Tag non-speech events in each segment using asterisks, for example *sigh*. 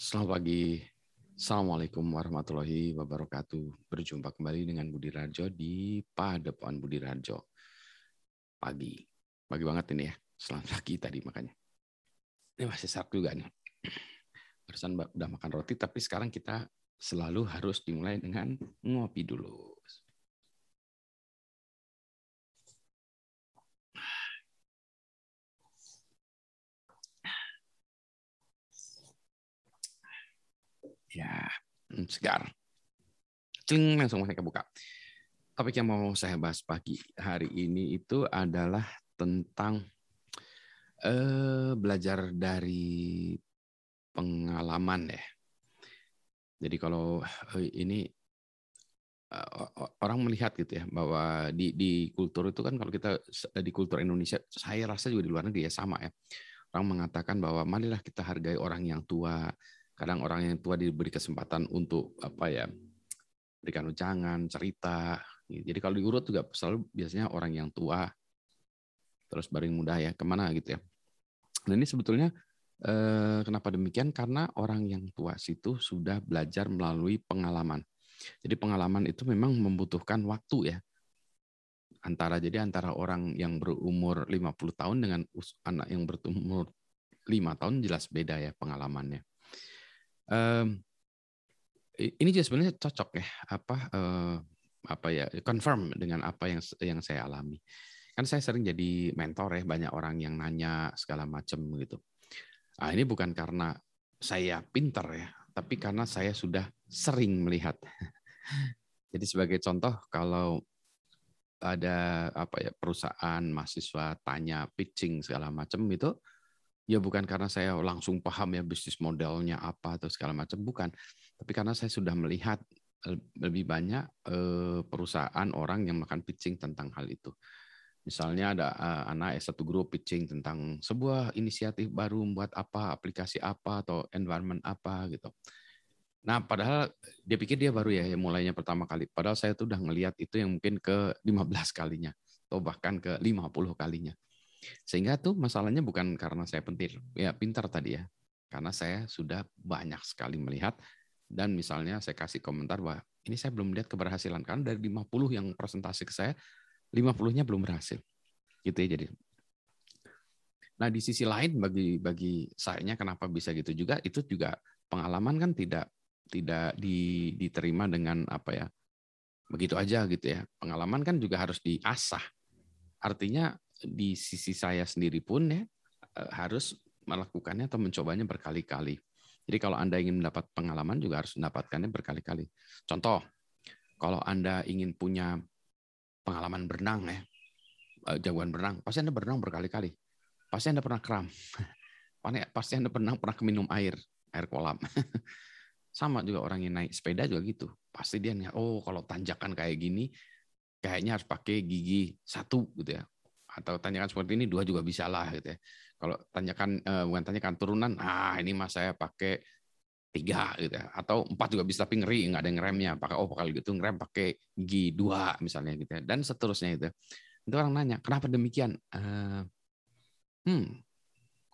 Selamat pagi. Assalamualaikum warahmatullahi wabarakatuh. Berjumpa kembali dengan Budi Rajo di Padepokan Budi Rajo. Pagi. Pagi banget ini ya. Selamat pagi tadi makanya. Ini masih sarap juga nih. Barusan udah makan roti, tapi sekarang kita selalu harus dimulai dengan ngopi dulu. Ya, hmm, segar. Cling, langsung saya buka. Topik yang mau saya bahas pagi hari ini itu adalah tentang eh, belajar dari pengalaman ya. Jadi kalau eh, ini eh, orang melihat gitu ya bahwa di di kultur itu kan kalau kita di kultur Indonesia saya rasa juga di luar negeri ya sama ya. Orang mengatakan bahwa marilah kita hargai orang yang tua, kadang orang yang tua diberi kesempatan untuk apa ya berikan ujangan cerita jadi kalau diurut juga selalu biasanya orang yang tua terus baru yang muda ya ke mana gitu ya. Nah ini sebetulnya eh, kenapa demikian? Karena orang yang tua situ sudah belajar melalui pengalaman. Jadi pengalaman itu memang membutuhkan waktu ya. Antara jadi antara orang yang berumur 50 tahun dengan anak yang berumur lima tahun jelas beda ya pengalamannya Um, ini juga sebenarnya cocok ya apa uh, apa ya confirm dengan apa yang yang saya alami. Kan saya sering jadi mentor ya banyak orang yang nanya segala macam gitu. Ah ini bukan karena saya pinter ya, tapi karena saya sudah sering melihat. *laughs* Jadi sebagai contoh kalau ada apa ya perusahaan mahasiswa tanya pitching segala macam itu ya bukan karena saya langsung paham ya bisnis modelnya apa atau segala macam bukan. Tapi karena saya sudah melihat lebih banyak perusahaan orang yang makan pitching tentang hal itu. Misalnya ada anak S1 group pitching tentang sebuah inisiatif baru membuat apa aplikasi apa atau environment apa gitu. Nah padahal dia pikir dia baru ya yang mulainya pertama kali. Padahal saya tuh udah ngelihat itu yang mungkin ke 15 kalinya atau bahkan ke 50 kalinya sehingga tuh masalahnya bukan karena saya pentir, ya pintar tadi ya. Karena saya sudah banyak sekali melihat dan misalnya saya kasih komentar bahwa ini saya belum lihat keberhasilan karena dari 50 yang presentasi ke saya 50-nya belum berhasil. Gitu ya jadi. Nah, di sisi lain bagi bagi saya kenapa bisa gitu juga itu juga pengalaman kan tidak tidak di, diterima dengan apa ya begitu aja gitu ya. Pengalaman kan juga harus diasah. Artinya di sisi saya sendiri pun ya eh, harus melakukannya atau mencobanya berkali-kali. Jadi kalau Anda ingin mendapat pengalaman juga harus mendapatkannya berkali-kali. Contoh, kalau Anda ingin punya pengalaman berenang ya, eh, jagoan berenang, pasti Anda berenang berkali-kali. Pasti Anda pernah kram. *laughs* Pasti Anda pernah pernah minum air, air kolam. *laughs* Sama juga orang yang naik sepeda juga gitu. Pasti dia nih, oh kalau tanjakan kayak gini, kayaknya harus pakai gigi satu gitu ya atau tanyakan seperti ini dua juga bisa lah gitu ya. Kalau tanyakan eh, bukan tanyakan turunan, ah ini mas saya pakai tiga gitu ya. Atau empat juga bisa tapi ngeri nggak ada ngeremnya. Pakai oh kalau gitu ngerem pakai gigi dua misalnya gitu ya. Dan seterusnya itu. Itu orang nanya kenapa demikian? Uh, hmm,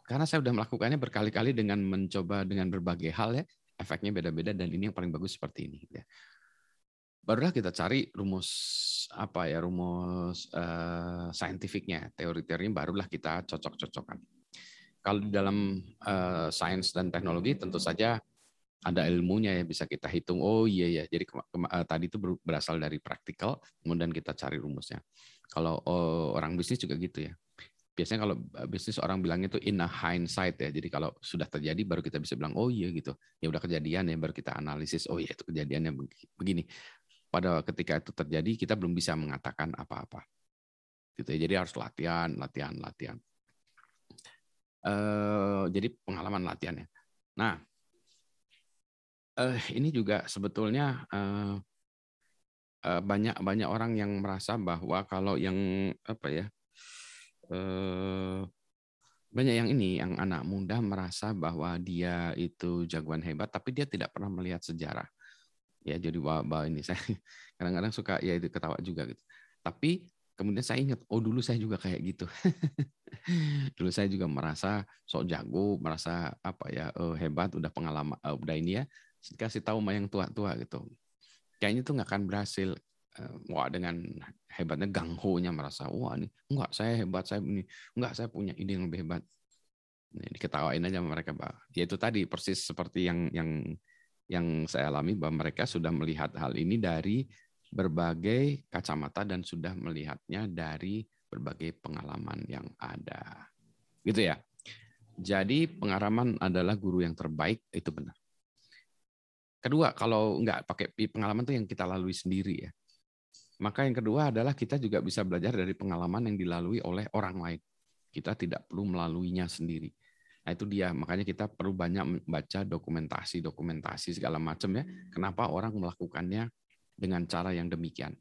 karena saya sudah melakukannya berkali-kali dengan mencoba dengan berbagai hal ya. Efeknya beda-beda dan ini yang paling bagus seperti ini. Gitu ya barulah kita cari rumus apa ya rumus uh, saintifiknya teori-teorinya barulah kita cocok-cocokkan. Kalau di dalam uh, sains dan teknologi tentu saja ada ilmunya ya bisa kita hitung. Oh iya ya jadi uh, tadi itu berasal dari praktikal kemudian kita cari rumusnya. Kalau uh, orang bisnis juga gitu ya. Biasanya kalau bisnis orang bilang itu in a hindsight ya. Jadi kalau sudah terjadi baru kita bisa bilang oh iya gitu. Ya udah kejadian ya baru kita analisis. Oh iya itu kejadiannya begini pada ketika itu terjadi kita belum bisa mengatakan apa-apa. Gitu ya. Jadi harus latihan, latihan, latihan. Uh, jadi pengalaman latihannya. Nah, uh, ini juga sebetulnya uh, uh, banyak orang yang merasa bahwa kalau yang apa ya uh, banyak yang ini yang anak muda merasa bahwa dia itu jagoan hebat tapi dia tidak pernah melihat sejarah ya jadi wabah ini *laughs* saya kadang-kadang suka ya itu ketawa juga gitu tapi kemudian saya ingat, oh dulu saya juga kayak gitu. *laughs* dulu saya juga merasa sok jago, merasa apa ya uh, hebat, udah pengalaman, uh, udah ini ya. Kasih tahu sama yang tua-tua gitu. Kayaknya tuh nggak akan berhasil. Uh, wah dengan hebatnya ganghonya merasa wah ini enggak saya hebat saya ini enggak saya punya ide yang lebih hebat. Ini diketawain aja sama mereka, Pak. Ya itu tadi persis seperti yang yang yang saya alami bahwa mereka sudah melihat hal ini dari berbagai kacamata dan sudah melihatnya dari berbagai pengalaman yang ada. Gitu ya. Jadi pengalaman adalah guru yang terbaik, itu benar. Kedua, kalau nggak pakai pengalaman itu yang kita lalui sendiri ya. Maka yang kedua adalah kita juga bisa belajar dari pengalaman yang dilalui oleh orang lain. Kita tidak perlu melaluinya sendiri. Nah itu dia, makanya kita perlu banyak membaca dokumentasi-dokumentasi segala macam ya. Kenapa orang melakukannya dengan cara yang demikian.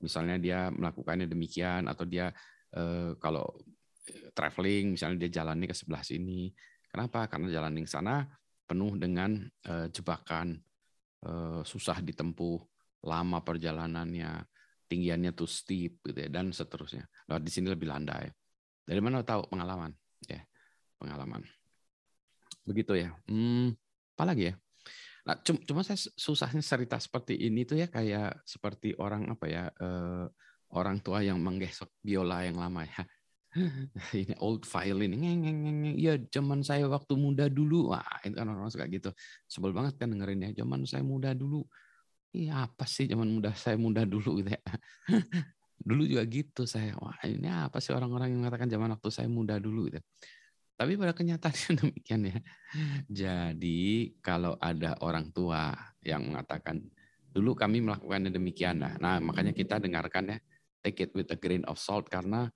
Misalnya dia melakukannya demikian atau dia eh, kalau eh, traveling misalnya dia jalannya ke sebelah sini. Kenapa? Karena jalan ke sana penuh dengan eh, jebakan, eh, susah ditempuh, lama perjalanannya, tinggiannya tuh steep gitu ya dan seterusnya. Nah, di sini lebih landai. Dari mana tahu pengalaman? Ya, pengalaman. Begitu ya. Hmm, apa lagi ya? Nah, cuma, saya susahnya cerita seperti ini tuh ya kayak seperti orang apa ya uh, orang tua yang menggesok biola yang lama ya. *laughs* ini old violin, ngeng, ngeng, ngeng. ya zaman saya waktu muda dulu, wah itu kan orang-orang suka gitu, sebel banget kan dengerin ya, zaman saya muda dulu, iya apa sih zaman muda saya muda dulu gitu ya. *laughs* dulu juga gitu saya, wah ini apa sih orang-orang yang mengatakan zaman waktu saya muda dulu gitu. Tapi pada kenyataannya *laughs* demikian ya. Jadi kalau ada orang tua yang mengatakan dulu kami melakukan demikian, nah, nah makanya kita dengarkan ya, take it with a grain of salt karena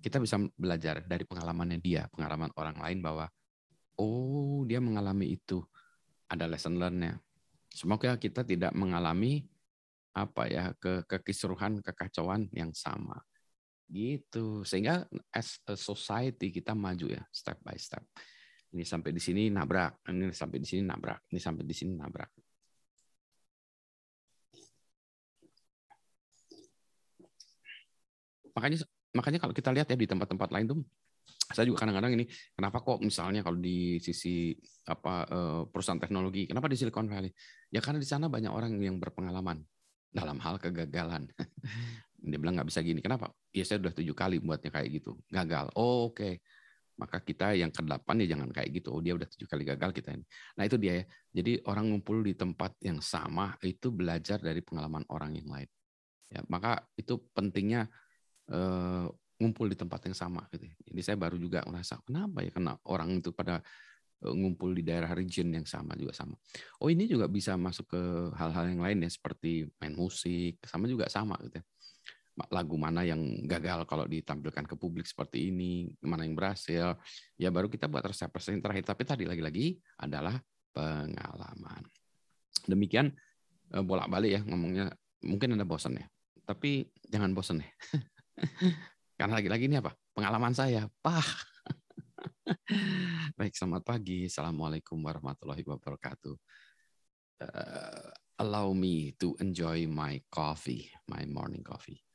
kita bisa belajar dari pengalamannya dia, pengalaman orang lain bahwa oh dia mengalami itu, ada lesson learn-nya. Semoga kita tidak mengalami apa ya ke kekisruhan kekacauan yang sama Gitu. Sehingga as a society kita maju ya step by step. Ini sampai di sini nabrak, ini sampai di sini nabrak, ini sampai di sini nabrak. Makanya makanya kalau kita lihat ya di tempat-tempat lain tuh saya juga kadang-kadang ini kenapa kok misalnya kalau di sisi apa eh, perusahaan teknologi kenapa di Silicon Valley ya karena di sana banyak orang yang berpengalaman dalam hal kegagalan *laughs* dia bilang nggak bisa gini. Kenapa? Ya saya udah tujuh kali buatnya kayak gitu. Gagal. Oh, oke. Okay. Maka kita yang ke-8 ya jangan kayak gitu. Oh dia udah tujuh kali gagal kita ini. Nah itu dia ya. Jadi orang ngumpul di tempat yang sama itu belajar dari pengalaman orang yang lain. Ya, maka itu pentingnya uh, ngumpul di tempat yang sama gitu. Jadi saya baru juga merasa kenapa ya kena orang itu pada eh, ngumpul di daerah region yang sama juga sama. Oh ini juga bisa masuk ke hal-hal yang lain ya seperti main musik sama juga sama gitu. Ya lagu mana yang gagal kalau ditampilkan ke publik seperti ini, mana yang berhasil, ya baru kita buat resep-resep yang terakhir. Tapi tadi lagi-lagi adalah pengalaman. Demikian eh, bolak-balik ya ngomongnya. Mungkin Anda bosan ya, tapi jangan bosan ya. *laughs* Karena lagi-lagi ini apa? Pengalaman saya. Pah. *laughs* Baik, selamat pagi. Assalamualaikum warahmatullahi wabarakatuh. Uh, allow me to enjoy my coffee, my morning coffee.